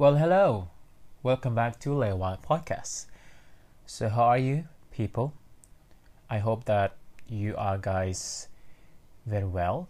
Well, hello. Welcome back to Lewa Podcast. So, how are you, people? I hope that you are guys very well,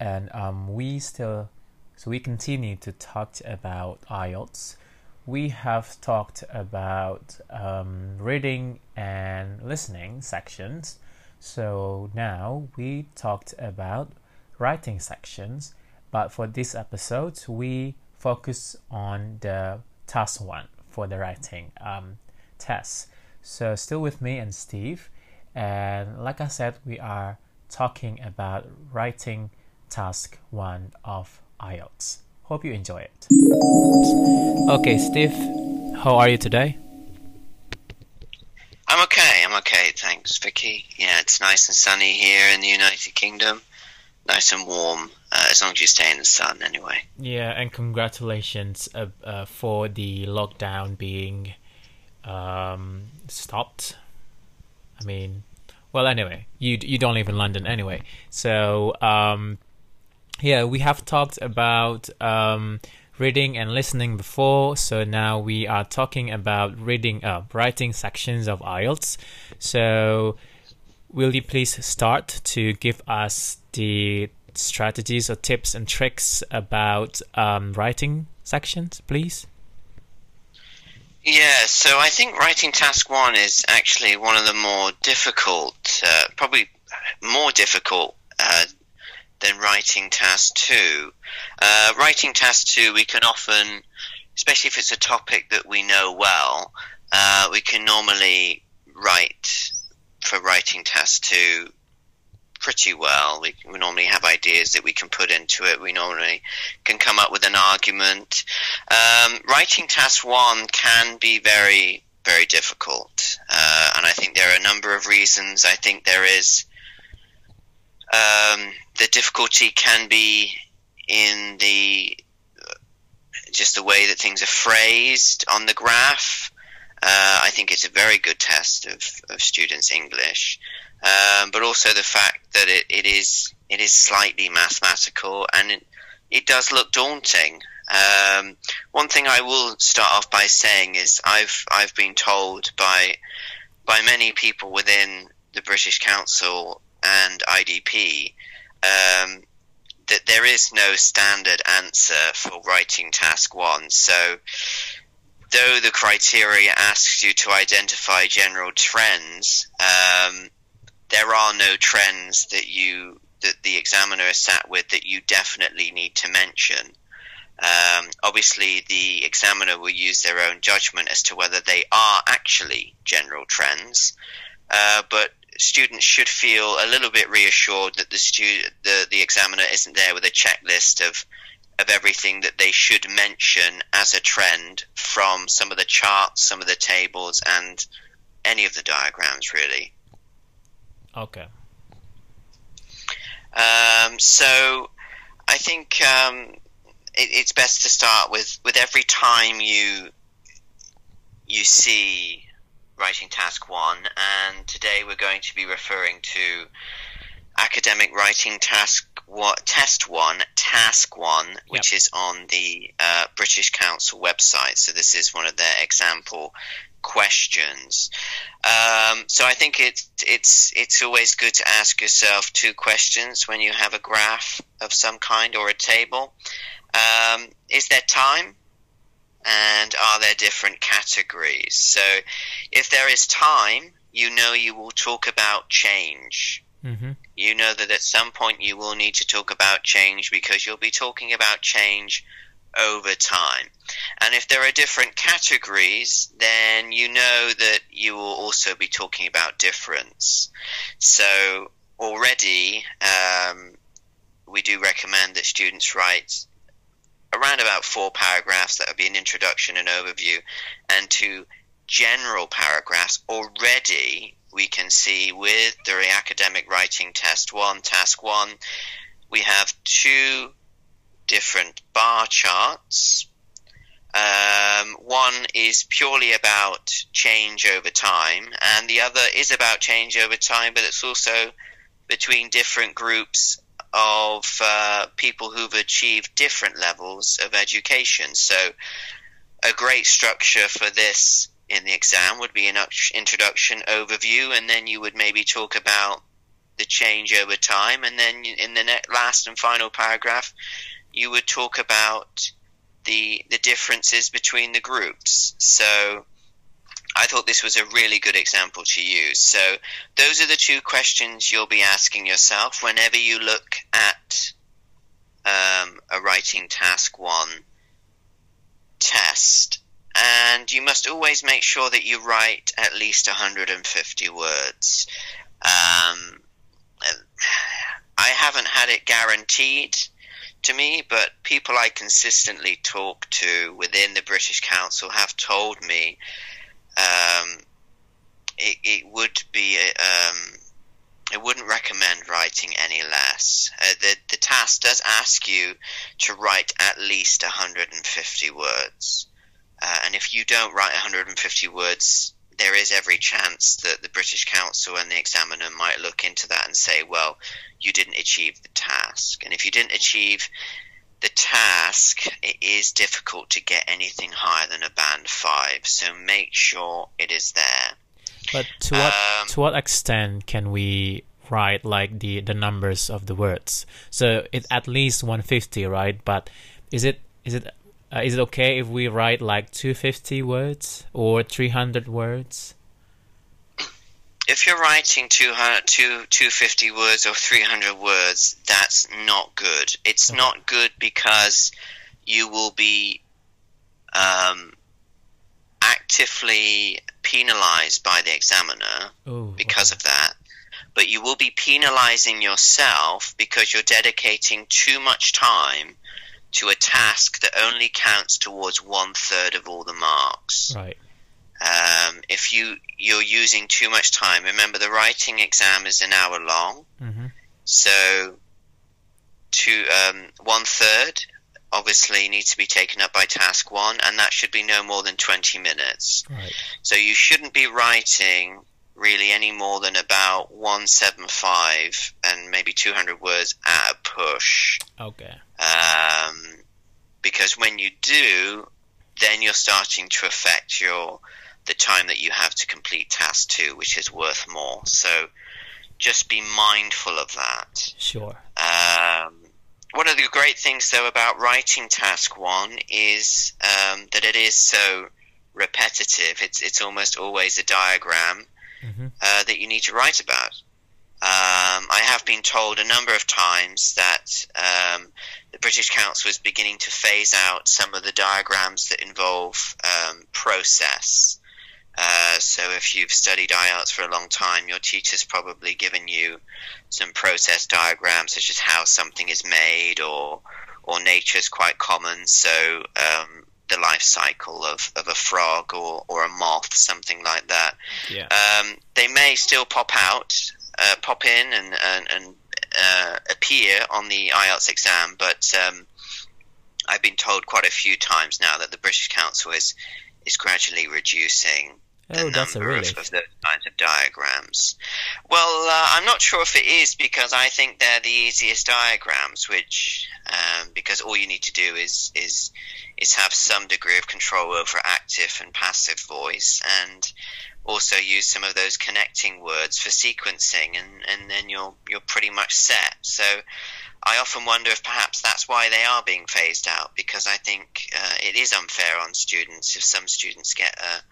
and um, we still so we continue to talk about IELTS. We have talked about um, reading and listening sections. So now we talked about writing sections, but for this episode we focus on the task one for the writing um, test. So still with me and Steve, and like I said, we are talking about writing task one of IELTS. Hope you enjoy it. Okay, Steve, how are you today? I'm okay. I'm okay. Thanks, Vicky. Yeah, it's nice and sunny here in the United Kingdom. Nice and warm, uh, as long as you stay in the sun, anyway. Yeah, and congratulations uh, uh, for the lockdown being um, stopped. I mean, well, anyway, you you don't live in London anyway, so um, yeah, we have talked about um, reading and listening before, so now we are talking about reading, uh, writing sections of IELTS. So, will you please start to give us the strategies or tips and tricks about um, writing sections, please? Yeah, so I think writing task one is actually one of the more difficult, uh, probably more difficult uh, than writing task two. Uh, writing task two, we can often, especially if it's a topic that we know well, uh, we can normally write for writing task two pretty well. We, we, normally have ideas that we can put into it. We normally can come up with an argument. Um, writing task one can be very, very difficult. Uh, and I think there are a number of reasons. I think there is um, the difficulty can be in the just the way that things are phrased on the graph. Uh, I think it's a very good test of, of students' English, um, but also the fact that it, it is it is slightly mathematical and it, it does look daunting. Um, one thing I will start off by saying is I've I've been told by by many people within the British Council and IDP um, that there is no standard answer for writing task one. So, though the criteria asks you to identify general trends, um, there are no trends that you that the examiner is sat with that you definitely need to mention. Um, obviously, the examiner will use their own judgment as to whether they are actually general trends, uh, but students should feel a little bit reassured that the student, the, the examiner isn't there with a checklist of of everything that they should mention as a trend from some of the charts, some of the tables, and any of the diagrams, really. Okay. Um, so, I think um, it, it's best to start with with every time you you see writing task one, and today we're going to be referring to academic writing task what test one task one which yep. is on the uh, british council website so this is one of their example questions um, so i think it's it's it's always good to ask yourself two questions when you have a graph of some kind or a table um, is there time and are there different categories? So if there is time, you know you will talk about change. Mm-hmm. You know that at some point you will need to talk about change because you'll be talking about change over time. And if there are different categories, then you know that you will also be talking about difference. So already, um, we do recommend that students write around about four paragraphs that would be an introduction and overview, and two general paragraphs. Already, we can see with the academic writing test one, task one, we have two different bar charts. Um, one is purely about change over time, and the other is about change over time, but it's also between different groups of uh, people who've achieved different levels of education. So, a great structure for this in the exam would be an introduction overview, and then you would maybe talk about the change over time, and then in the last and final paragraph, you would talk about the the differences between the groups. So I thought this was a really good example to use. So those are the two questions you'll be asking yourself whenever you look at um, a writing task one test. And you must always make sure that you write at least 150 words. Um, I haven't had it guaranteed to me, but people I consistently talk to within the British Council have told me um, it, it, would be um, I wouldn't recommend writing any less. Uh, the the task does ask you to write at least 150 words, uh, and if you don't write 150 words, there is every chance that the British Council and the examiner might look into that and say, well, you didn't achieve the task. And if you didn't achieve the task, it is difficult to get anything higher than a band five. So make sure it is there. But to what um, to what extent can we write like the the numbers of the words? So it's at least 150, right? But is it is it uh, is it okay if we write like 250 words or 300 words? If you're writing 200, 250 words or 300 words, that's not good. It's okay. not good because you will be um, actively penalized by the examiner Ooh, because okay. of that. But you will be penalizing yourself because you're dedicating too much time to a task that only counts towards one third of all the marks. Right. Um, if you you're using too much time, remember the writing exam is an hour long, mm-hmm. so to um, one third obviously needs to be taken up by task one, and that should be no more than twenty minutes. Right. So you shouldn't be writing really any more than about 175 and maybe 200 words at a push. Okay. Um, because when you do, then you're starting to affect your the time that you have to complete task two, which is worth more. So just be mindful of that. Sure. Um, one of the great things, though, about writing task one is um, that it is so repetitive. It's it's almost always a diagram mm-hmm. uh, that you need to write about. Um, I have been told a number of times that um, the British Council is beginning to phase out some of the diagrams that involve um, process. Uh, so if you've studied IELTS for a long time, your teacher's probably given you some process diagrams, such as how something is made, or or nature is quite common. So um, the life cycle of, of a frog or, or a moth, something like that. Yeah. Um, they may still pop out, uh, pop in, and and, and uh, appear on the IELTS exam, but um, I've been told quite a few times now that the British Council is is gradually reducing the oh, number of, of, those kinds of diagrams. Well, uh, I'm not sure if it is because I think they're the easiest diagrams, which um, because all you need to do is is is have some degree of control over active and passive voice, and also use some of those connecting words for sequencing, and, and then you're you're pretty much set. So. I often wonder if perhaps that's why they are being phased out because I think uh, it is unfair on students if some students get a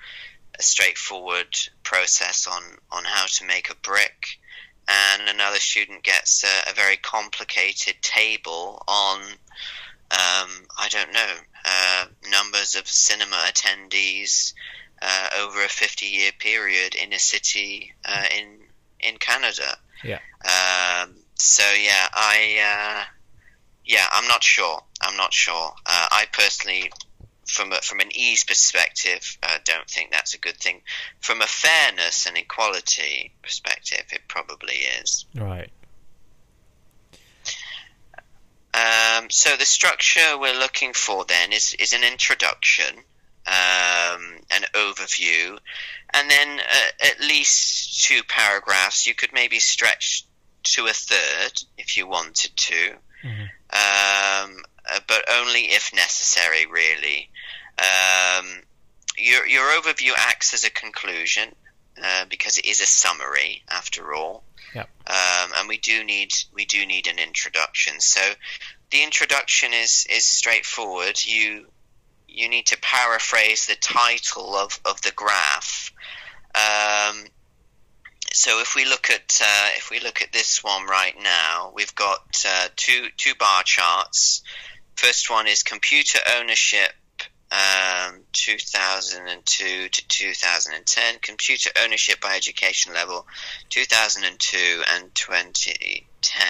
a straightforward process on, on how to make a brick, and another student gets a, a very complicated table on, um, I don't know, uh, numbers of cinema attendees uh, over a 50 year period in a city uh, in in Canada. Yeah. Um, so yeah, I uh, yeah, I'm not sure. I'm not sure. Uh, I personally from a, from an ease perspective, I don't think that's a good thing. From a fairness and equality perspective, it probably is. Right. Um, so the structure we're looking for then is is an introduction, um, an overview, and then uh, at least two paragraphs. You could maybe stretch to a third if you wanted to, Mhm. um, uh, but only if necessary, really. Um, your, your overview acts as a conclusion uh, because it is a summary, after all. Yep. Um, and we do need we do need an introduction. So the introduction is is straightforward. You you need to paraphrase the title of, of the graph. Um, so if we look at uh, if we look at this one right now, we've got uh, two two bar charts. First one is computer ownership, um, 2002 to 2010. Computer ownership by education level, 2002 and 2010.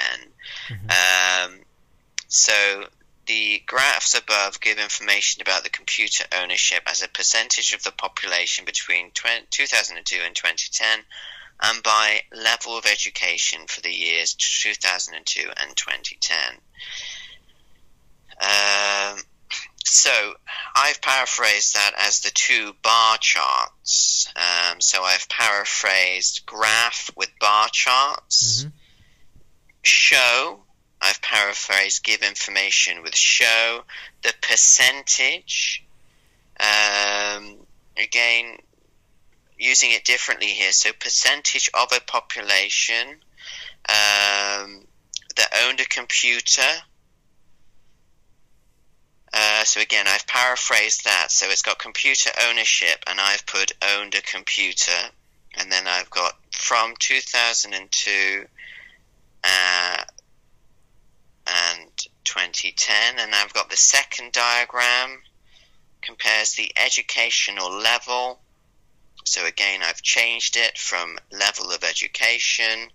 Um, so the graphs above give information about the computer ownership as a percentage of the population between 20, 2002 and 2010 and by level of education for the years 2002 and 2010. Um, so I've paraphrased that as the two bar charts. Um, so I've paraphrased graph with bar charts, Mhm. show. I've paraphrased give information with show. The percentage. Um, again, using it differently here. So percentage of a population um, that owned a computer. Uh, so again, I've paraphrased that. So it's got computer ownership, and I've put owned a computer, and then I've got from 2002 uh, and 2010, and I've got the second diagram compares the educational level. So again, I've changed it from level of education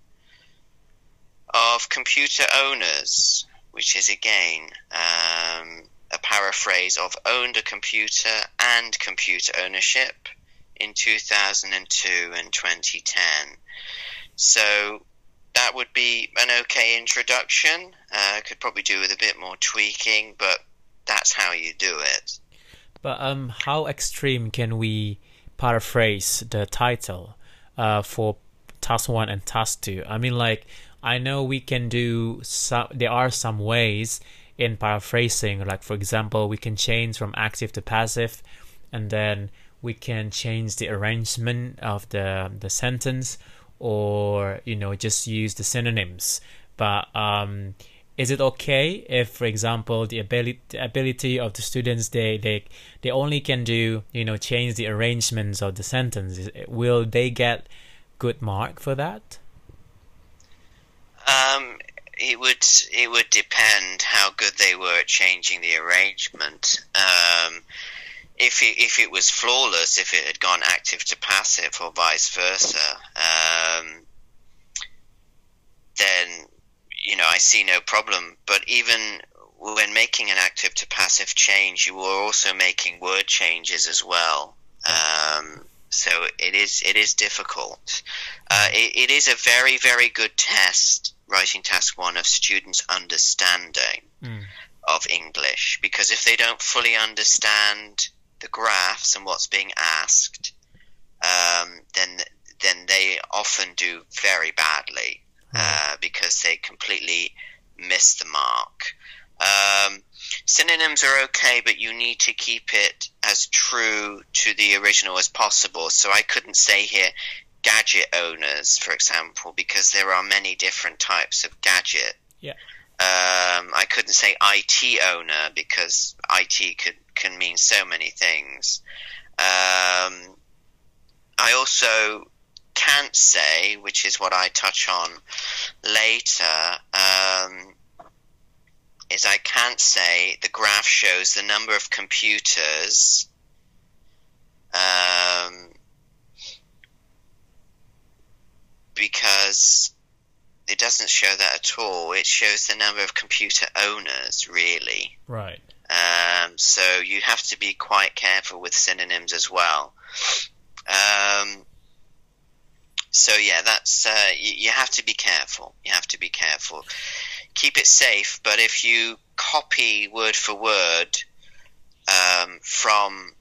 of computer owners, which is again um, a paraphrase of owned a computer and computer ownership in 2002 and 2010. So that would be an okay introduction. Uh, could probably do with a bit more tweaking, but that's how you do it. But um, how extreme can we paraphrase the title uh, for task one and task two? I mean, like I know we can do some. There are some ways in paraphrasing. Like for example, we can change from active to passive, and then we can change the arrangement of the the sentence, or you know just use the synonyms. But um, is it okay if for example the ability the ability of the students they they they only can do you know change the arrangements of the sentences will they get good mark for that Um, it would it would depend how good they were at changing the arrangement. Um, if it, if it was flawless, if it had gone active to passive or vice versa, um, then you know I see no problem. But even when making an active to passive change, you are also making word changes as well. Um, so it is it is difficult. Uh, it, it is a very very good test, writing task one, of students' understanding Mm. of English because if they don't fully understand the graphs and what's being asked, um, then then they often do very badly uh, because they completely miss the mark. Um, synonyms are okay, but you need to keep it as true to the original as possible. So I couldn't say here gadget owners, for example, because there are many different types of gadget. Yeah. Um, I couldn't say IT owner because IT could can mean so many things. Um, I also can't say, which is what I touch on later, um, is I can't say the graph shows the number of computers um, because it doesn't show that at all. It shows the number of computer owners, really. right Um, so you have to be quite careful with synonyms as well. Um, so yeah, that's uh, you, you have to be careful. You have to be careful. Keep it safe, but if you copy word for word um, from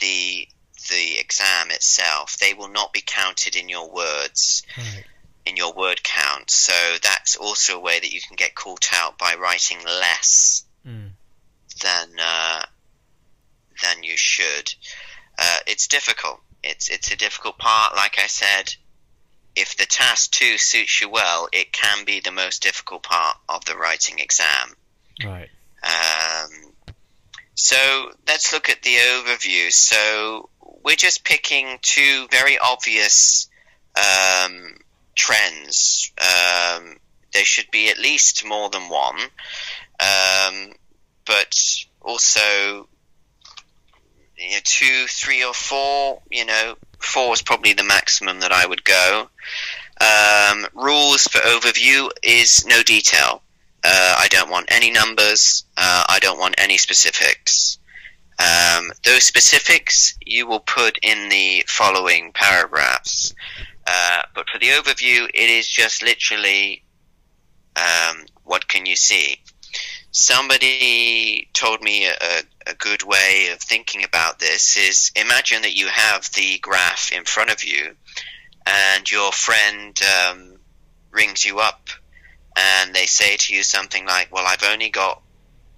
the the exam itself, they will not be counted in your words. right in your word count. So that's also a way that you can get caught out by writing less Mm. than uh, than you should. Uh, it's difficult. It's it's a difficult part. Like I said, if the task two suits you well, it can be the most difficult part of the writing exam. Right. Um, so let's look at the overview. So we're just picking two very obvious um, trends. Um, there should be at least more than one, um, but also you know, two, three, or four. You know, four is probably the maximum that I would go. Um, rules for overview is no detail. Uh, I don't want any numbers. Uh, I don't want any specifics. Um, those specifics you will put in the following paragraphs. Uh, but for the overview, it is just literally um, what can you see? Somebody told me a, a good way of thinking about this is imagine that you have the graph in front of you and your friend um, rings you up and they say to you something like, Well, I've only got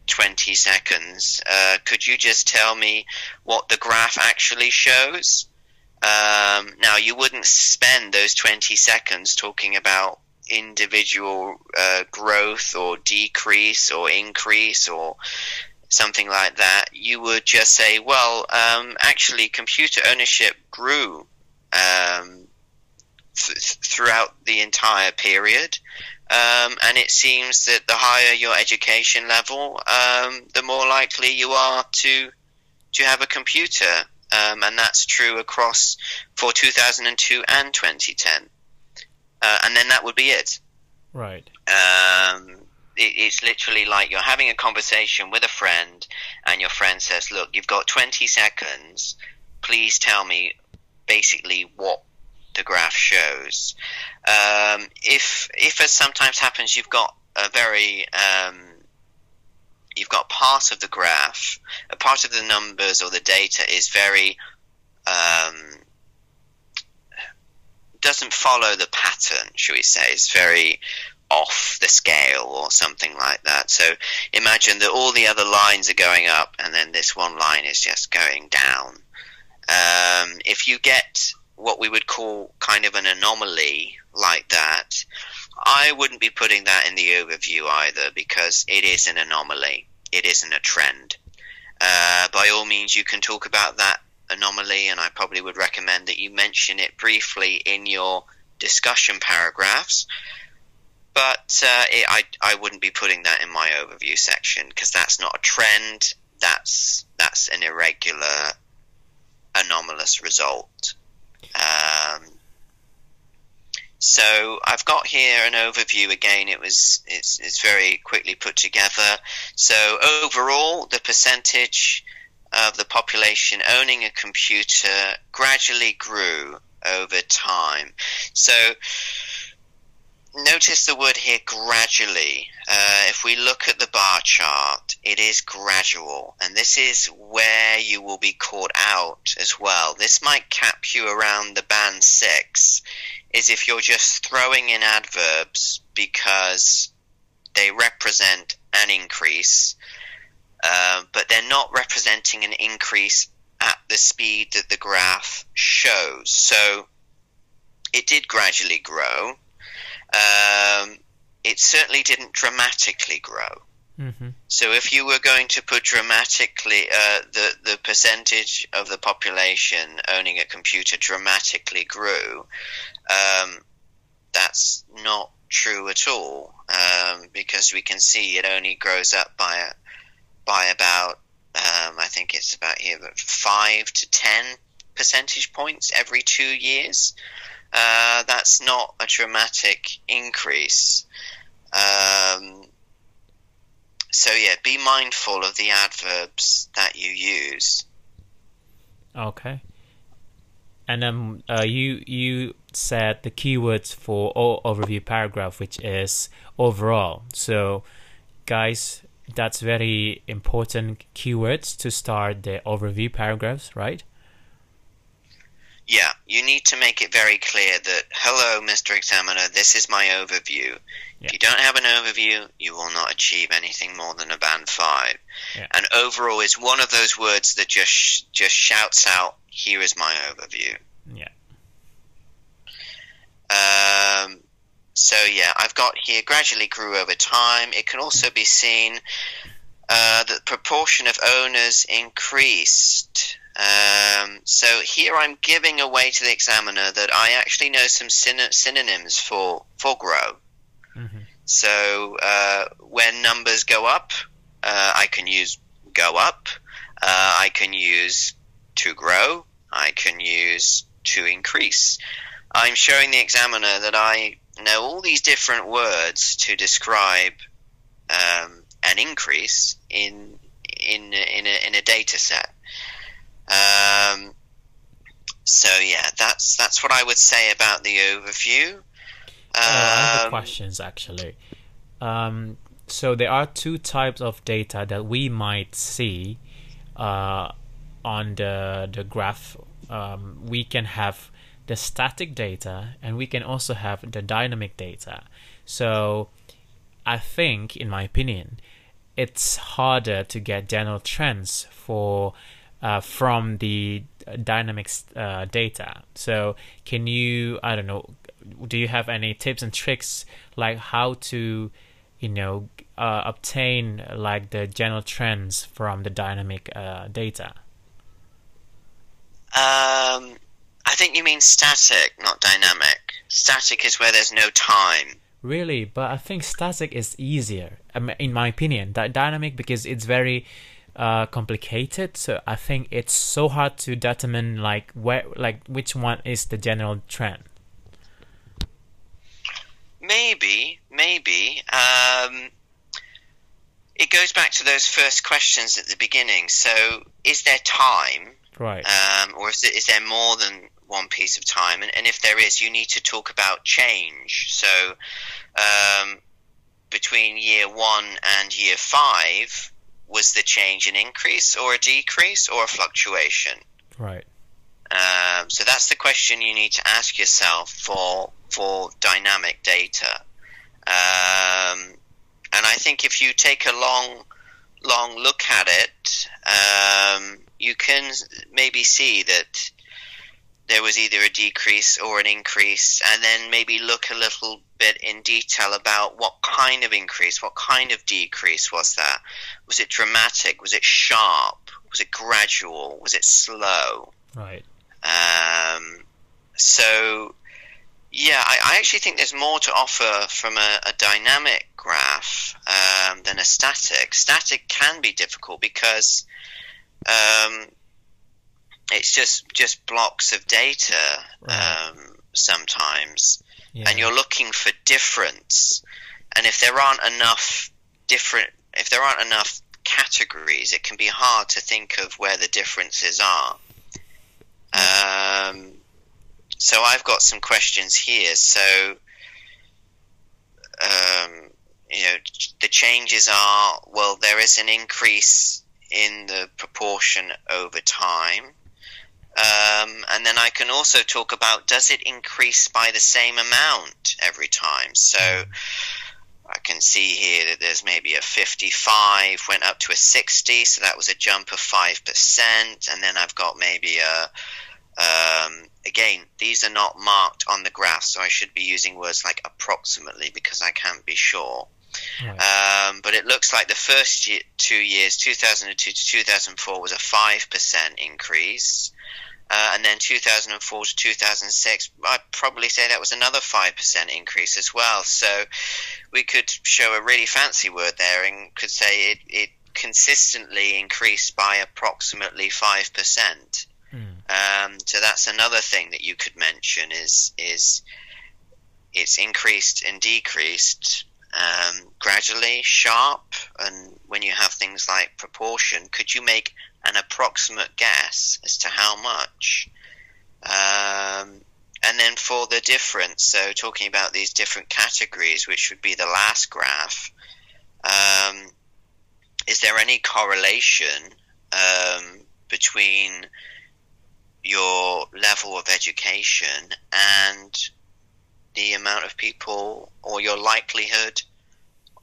20 seconds. Uh, could you just tell me what the graph actually shows? Um, now, you wouldn't spend those 20 seconds talking about individual uh, growth or decrease or increase or something like that. You would just say, well, um, actually, computer ownership grew um, th- throughout the entire period. Um, and it seems that the higher your education level, um, the more likely you are to to have a computer, um, and that's true across for 2002 and 2010. Uh, and then that would be it. Right. Um, it, it's literally like you're having a conversation with a friend, and your friend says, "Look, you've got 20 seconds. Please tell me basically what the graph shows." Um, if, if as sometimes happens, you've got a very um, you've got part of the graph, a part of the numbers or the data is very um, doesn't follow the pattern, shall we say? It's very off the scale or something like that. So imagine that all the other lines are going up and then this one line is just going down. Um, if you get what we would call kind of an anomaly like that, I wouldn't be putting that in the overview either because it is an anomaly. It isn't a trend. Uh, by all means, you can talk about that anomaly, and I probably would recommend that you mention it briefly in your discussion paragraphs. But uh, it, I, I wouldn't be putting that in my overview section because that's not a trend. That's that's an irregular, anomalous result. Um, so I've got here an overview again. It was it's, it's very quickly put together. So overall, the percentage of the population owning a computer gradually grew over time. So notice the word here gradually. Uh, if we look at the bar chart, it is gradual, and this is where you will be caught out as well. This might cap you around the band six, is if you're just throwing in adverbs because they represent an increase, uh, but they're not representing an increase at the speed that the graph shows. So it did gradually grow. Um, it certainly didn't dramatically grow. Mm-hmm. So if you were going to put dramatically uh, the the percentage of the population owning a computer dramatically grew, um, that's not true at all um, because we can see it only grows up by by about um, I think it's about here but five to ten percentage points every two years. Uh, that's not a dramatic increase. Um, so yeah, be mindful of the adverbs that you use. Okay. And then uh, you you said the keywords for all overview paragraph, which is overall. So, guys, that's very important keywords to start the overview paragraphs, right? Yeah, you need to make it very clear that, hello, Mr. Examiner, this is my overview. Yeah. If you don't have an overview, you will not achieve anything more than a band 5. Yeah. And overall is one of those words that just just shouts out, here is my overview. Yeah. Um, so yeah, I've got here gradually grew over time. It can also be seen uh, that the proportion of owners increased. Um, so here I'm giving away to the examiner that I actually know some syn- synonyms for for grow. hmm So uh, when numbers go up, uh, I can use go up. Uh, I can use to grow. I can use to increase. I'm showing the examiner that I know all these different words to describe um, an increase in in in a, in a data set. Um, so yeah, that's that's what I would say about the overview. Uh, I have a Um, questions actually. Um, so there are two types of data that we might see uh, on the the graph. Um, we can have the static data, and we can also have the dynamic data. So I think, in my opinion, it's harder to get general trends for uh, from the dynamics uh, data. So can you, I don't know, do you have any tips and tricks like how to, you know, uh, obtain like the general trends from the dynamic uh, data? Um, I think you mean static, not dynamic. Static is where there's no time. Really, but I think static is easier, in my opinion. That dynamic because it's very uh, complicated. So I think it's so hard to determine like where, like which one is the general trend. Maybe, maybe. Um, it goes back to those first questions at the beginning. So, is there time, Right. um, or is, it, is there more than one piece of time? And, and if there is, you need to talk about change. So, um, between year one and year five, was the change an increase or a decrease or a fluctuation? Right. Um, so that's the question you need to ask yourself for for dynamic data. Um, and I think if you take a long long look at it, um, you can maybe see that there was either a decrease or an increase, and then maybe look a little bit in detail about what kind of increase, what kind of decrease was that? Was it dramatic? Was it sharp? Was it gradual? Was it slow? Right. Um, so, yeah, I, I actually think there's more to offer from a, a dynamic graph um, than a static. Static can be difficult because um, it's just just blocks of data Right. um, sometimes, Yeah. and you're looking for difference. And if there aren't enough different, if there aren't enough categories, it can be hard to think of where the differences are. Um, so I've got some questions here. So, um, you know, the changes are well, there is an increase in the proportion over time. Um, and then I can also talk about does it increase by the same amount every time? So I can see here that there's maybe a 55 went up to a 60, so that was a jump of 5%. And then I've got maybe a, um, again, these are not marked on the graph, so I should be using words like approximately because I can't be sure. Right. Um, but it looks like the first year, two years, 2002 to 2004, was a 5% increase. Uh, and then 2004 to 2006, I'd probably say that was another 5% increase as well. So we could show a really fancy word there and could say it, it consistently increased by approximately 5%. Mm. Um, so that's another thing that you could mention is is it's increased and decreased um, gradually, sharp, and when you have things like proportion, could you make an approximate guess as to how much? Um, and then for the difference, so talking about these different categories, which would be the last graph, um, is there any correlation um, between your level of education and the amount of people or your likelihood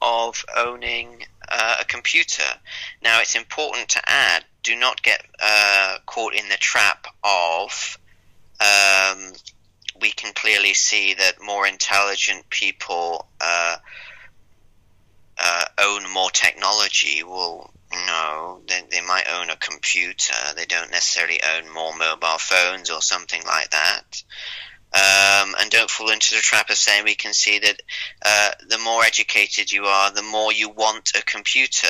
of owning uh, a computer. Now, it's important to add do not get uh, caught in the trap of um, we can clearly see that more intelligent people uh, uh own more technology. Well, no, they, they might own a computer. They don't necessarily own more mobile phones or something like that. Um, and don't fall into the trap of saying we can see that uh, the more educated you are, the more you want a computer.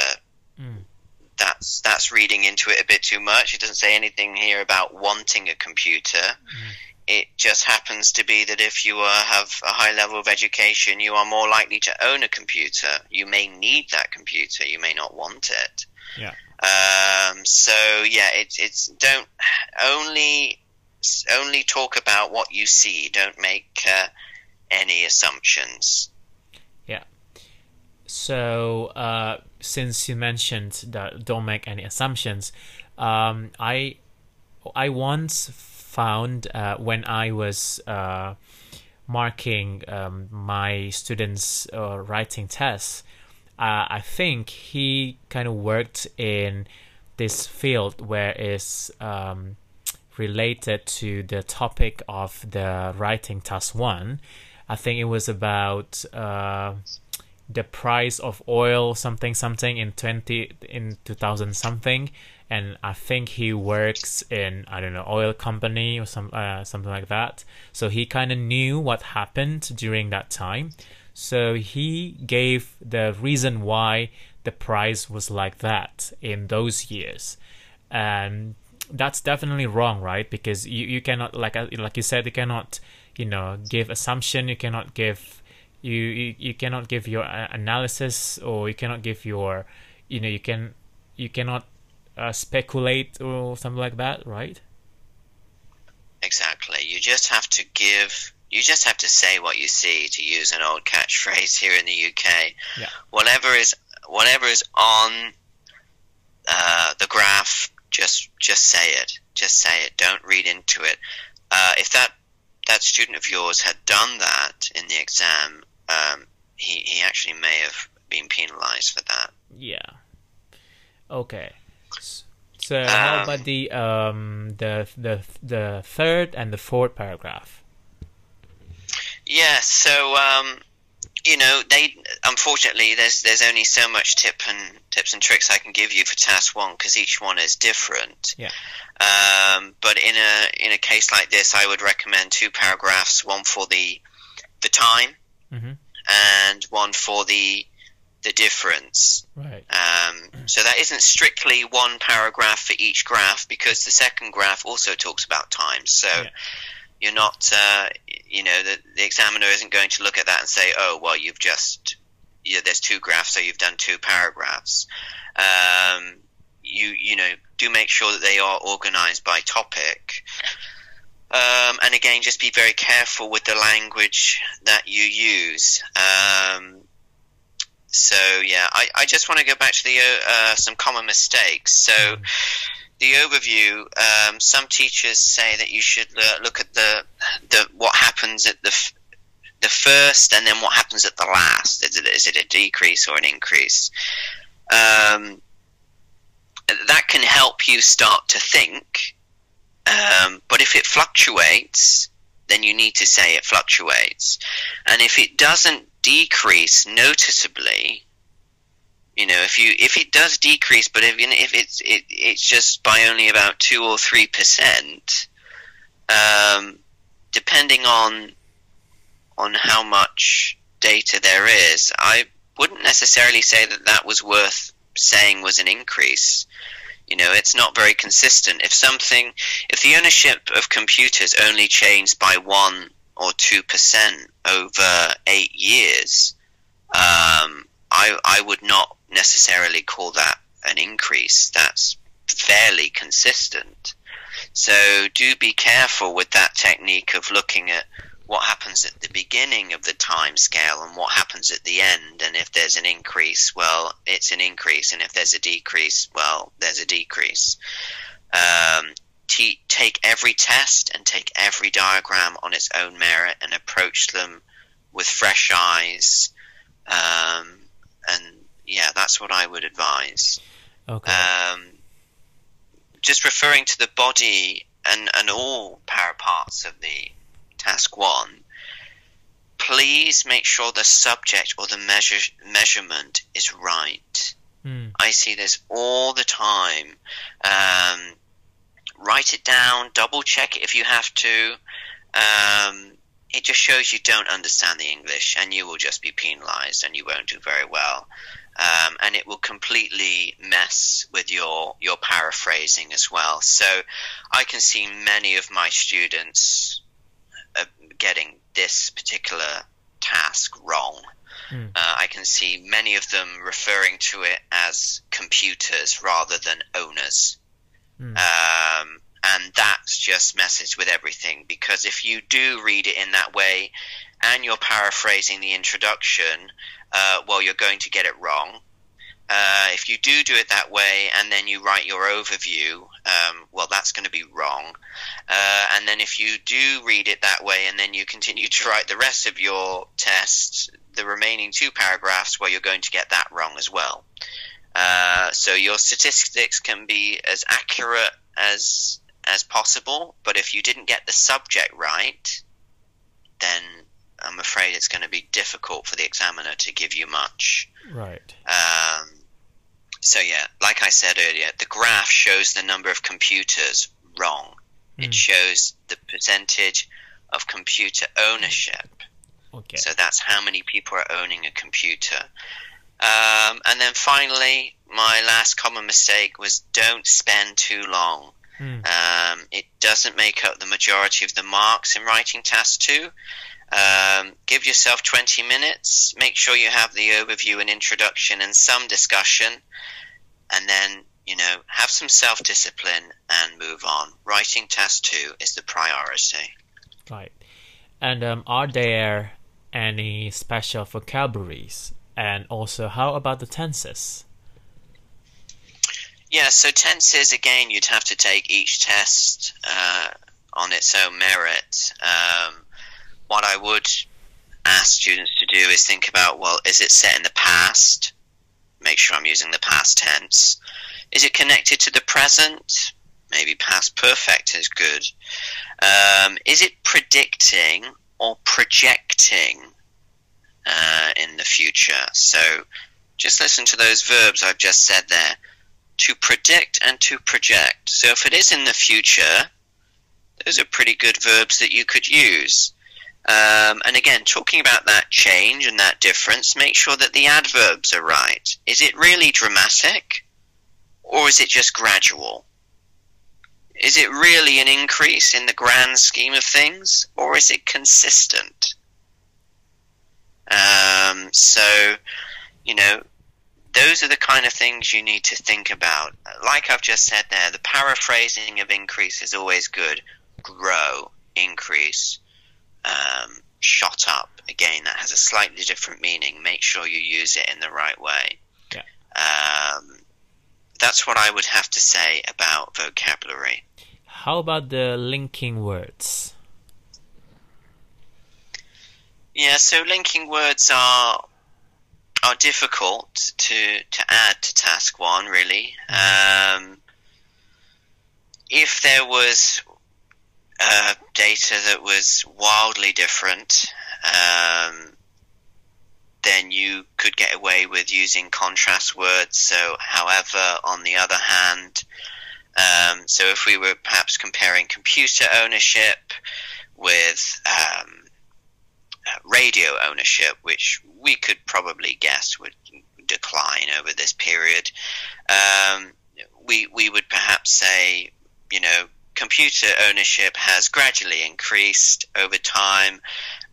That's that's reading into it a bit too much. It doesn't say anything here about wanting a computer. Mm. It just happens to be that if you uh, have a high level of education, you are more likely to own a computer. You may need that computer. You may not want it. Yeah. Um, so yeah, it's it's don't only only talk about what you see. Don't make uh, any assumptions. So uh, since you mentioned that don't make any assumptions, um, I I once found uh, when I was uh, marking um, my students' uh, writing tests, uh, I think he kind of worked in this field where it's um, related to the topic of the writing task one. I think it was about uh, the price of oil, something something in twenty in two thousand something, and I think he works in I don't know oil company or some uh, something like that. So he kind of knew what happened during that time. So he gave the reason why the price was like that in those years, and that's definitely wrong, right? Because you, you cannot like uh, like you said, you cannot you know give assumption, you cannot give you you, you cannot give your uh, analysis or you cannot give your you know you can you cannot uh, speculate or something like that, right? Exactly. You just have to give. You just have to say what you see. To use an old catchphrase here in the UK, yeah. whatever is whatever is on uh, the graph just just say it. Just say it. Don't read into it. Uh, if that that student of yours had done that in the exam, um, he he actually may have been penalised for that. Yeah. Okay. So um, how about the um the the the third and the fourth paragraph? Yeah. So um you know, they unfortunately there's there's only so much tip and tips and tricks I can give you for task one because each one is different. Yeah. Um, but in a in a case like this, I would recommend two paragraphs: one for the the time, mm-hmm. and one for the the difference. Right. Um, so that isn't strictly one paragraph for each graph because the second graph also talks about time. So. Yeah you're not, uh, you know, the, the examiner isn't going to look at that and say, oh, well, you've just, you know, there's two graphs, so you've done two paragraphs. Um, you, you know, do make sure that they are organized by topic. Um, and again, just be very careful with the language that you use. Um, so yeah, I, I just want to go back to the uh, some common mistakes. So the overview, um, some teachers say that you should uh, look at the the what happens at the the first and then what happens at the last. Is it, is it a decrease or an increase? Um, that can help you start to think. Um, but if it fluctuates, then you need to say it fluctuates. And if it doesn't decrease noticeably, you know, if you if it does decrease, but if if it's it, it's just by only about two or three percent, um, depending on on how much data there is, I wouldn't necessarily say that that was worth saying was an increase. You know, it's not very consistent. If something, if the ownership of computers only changed by one or two percent over eight years, um, I I would not necessarily call that an increase. That's fairly consistent. So do be careful with that technique of looking at what happens at the beginning of the time scale and what happens at the end. And if there's an increase, well, it's an increase. And if there's a decrease, well, there's a decrease. Um, te- take every test and take every diagram on its own merit and approach them with fresh eyes. Um, and yeah, that's what I would advise. Okay. Um, just referring to the body and, and all para parts of the task one, please make sure the subject or the measure, measurement is right. Mm. I see this all the time. Um, write it down, double check it if you have to. Um, it just shows you don't understand the English and you will just be penalized and you won't do very well. Um, and it will completely mess with your, your paraphrasing as well. So I can see many of my students getting this particular task wrong. Mm. Uh, I can see many of them referring to it as computers rather than owners. Mm. Um, and that's just messes with everything because if you do read it in that way and you're paraphrasing the introduction, uh, well, you're going to get it wrong. Uh, if you do do it that way and then you write your overview, um, well, that's going to be wrong. Uh, and then if you do read it that way and then you continue to write the rest of your test, the remaining two paragraphs, well, you're going to get that wrong as well. Uh, so your statistics can be as accurate as as possible, but if you didn't get the subject right, then I'm afraid it's going to be difficult for the examiner to give you much. Right. Um, so yeah, like I said earlier, the graph shows the number of computers wrong. Mm. It shows the percentage of computer ownership. Okay. So that's how many people are owning a computer. Um, and then finally, my last common mistake was don't spend too long. Mm. Um, it doesn't make up the majority of the marks in writing task two. Um, give yourself 20 minutes. Make sure you have the overview and introduction and some discussion. And then, you know, have some self discipline and move on. Writing test two is the priority. Right. And um, are there any special vocabularies? And also, how about the tenses? Yeah, so tenses, again, you'd have to take each test uh, on its own merit. Um, what I would ask students to do is think about well, is it set in the past? Make sure I'm using the past tense. Is it connected to the present? Maybe past perfect is good. Um, is it predicting or projecting uh, in the future? So just listen to those verbs I've just said there to predict and to project. So if it is in the future, those are pretty good verbs that you could use. Um, and again, talking about that change and that difference, make sure that the adverbs are right. Is it really dramatic or is it just gradual? Is it really an increase in the grand scheme of things or is it consistent? Um, so, you know, those are the kind of things you need to think about. Like I've just said there, the paraphrasing of increase is always good. Grow, increase, um, shot up. Again, that has a slightly different meaning. Make sure you use it in the right way. Yeah. Um, that's what I would have to say about vocabulary. How about the linking words? Yeah, so linking words are are difficult to to add to task one. Really, um, if there was uh, data that was wildly different, um, then you could get away with using contrast words. So, however, on the other hand, um, so if we were perhaps comparing computer ownership with um, radio ownership, which we could probably guess would decline over this period, um, we we would perhaps say, you know, computer ownership has gradually increased over time.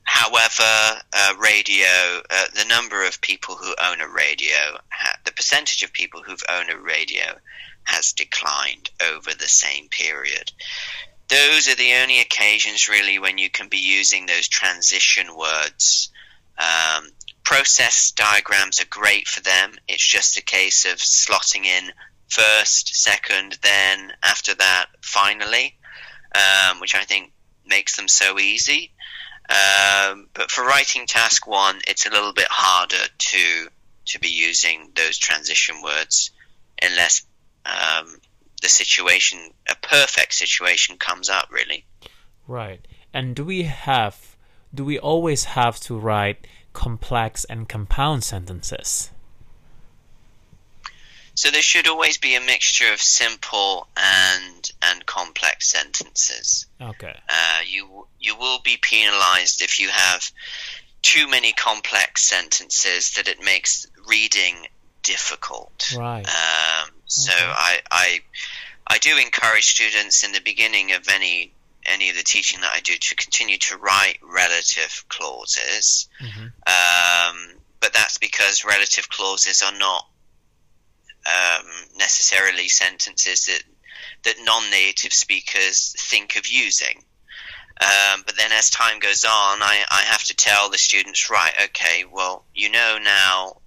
However, uh, radio, uh, the number of people who own a radio, ha- the percentage of people who've owned a radio has declined over the same period. Those are the only occasions, really, when you can be using those transition words. Um, process diagrams are great for them. It's just a case of slotting in first, second, then after that, finally. um, which I think makes them so easy. Um, but for writing task one, it's a little bit harder to to be using those transition words unless um, the situation, a perfect situation, comes up. Really. Right. And do we have, do we always have to write complex and compound sentences? So there should always be a mixture of simple and and complex sentences. Okay. Uh, you you will be penalised if you have too many complex sentences that it makes reading difficult. Right. Um, so Okay. I, I I do encourage students in the beginning of any any of the teaching that I do to continue to write relative clauses. hmm Um, but that's because relative clauses are not um, necessarily sentences that that non-native speakers think of using. Um, but then as time goes on, I, I have to tell the students, right, okay, well, you know now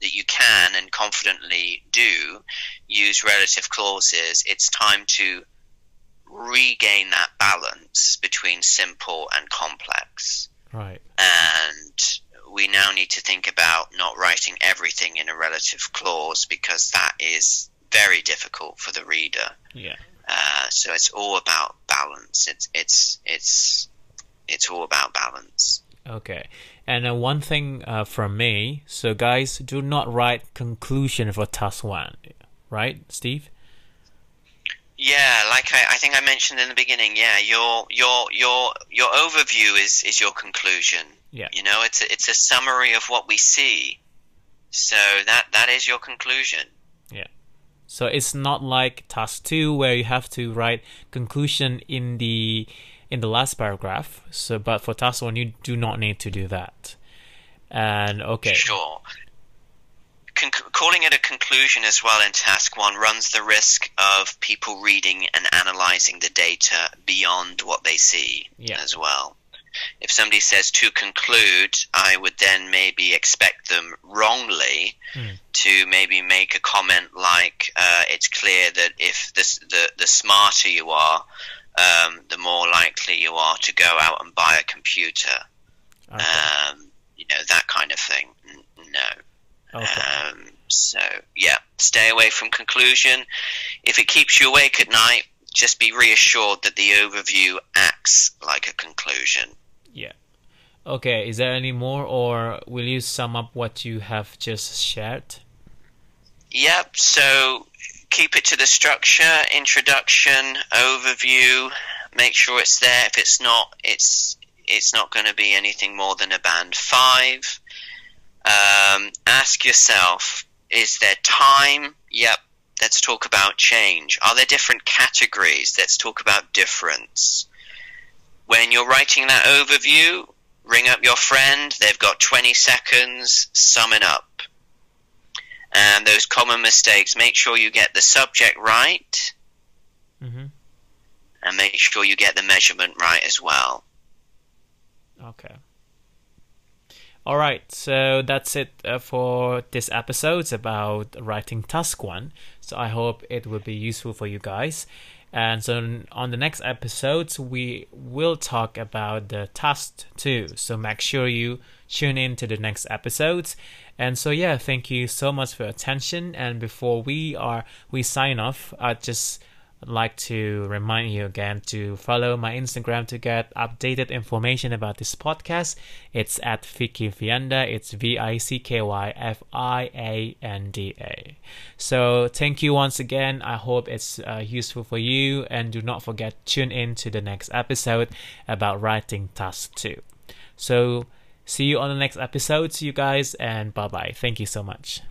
that you can and confidently do use relative clauses. It's time to regain that balance between simple and complex Right. and we now need to think about not writing everything in a relative clause because that is very difficult for the reader. Yeah. Uh, so it's all about balance. It's it's it's it's all about balance. Okay. And uh, one thing uh, from me, so guys, do not write conclusion for task one, right, Steve? Yeah, like I, I think I mentioned in the beginning. Yeah, your your your your overview is is your conclusion. Yeah. You know, it's a, it's a summary of what we see. So that that is your conclusion. Yeah. So it's not like task two where you have to write conclusion in the in the last paragraph. So, but for task one, you do not need to do that. And okay, Sure. Con- calling it a conclusion as well in task one runs the risk of people reading and analyzing the data beyond what they see Yeah. as well. If somebody says to conclude, I would then maybe expect them wrongly Mm. to maybe make a comment like, uh, "It's clear that if the the, the smarter you are, um, the more likely you are to go out and buy a computer." okay, Um, you know that kind of thing. No. okay, Um, so yeah, stay away from conclusion. If it keeps you awake at night, just be reassured that the overview acts like a conclusion. yeah. Okay, is there any more, or will you sum up what you have just shared? Yep. So keep it to the structure, introduction, overview. Make sure it's there. If it's not, it's it's not going to be anything more than a band five. Um, ask yourself: Is there time? Yep. Let's talk about change. Are there different categories? Let's talk about difference. When you're writing that overview, ring up your friend. They've got 20 seconds. Sum it up and those common mistakes. Make sure you get the subject right Mm-hmm. and make sure you get the measurement right as well. Okay. All right, so that's it uh, for this episode about writing task one. So I hope it will be useful for you guys. And so on the next episodes, we will talk about the task two. So make sure you tune in to the next episodes. And so yeah, thank you so much for attention. And before we are we sign off, I just I'd like to remind you again to follow my Instagram to get updated information about this podcast. It's at Vicky Fianda. It's V I C K Y F I A N D A. So thank you once again. I hope it's uh, useful for you, and do not forget tune in to the next episode about writing task two. So see you on the next episode, you guys, and bye bye. Thank you so much.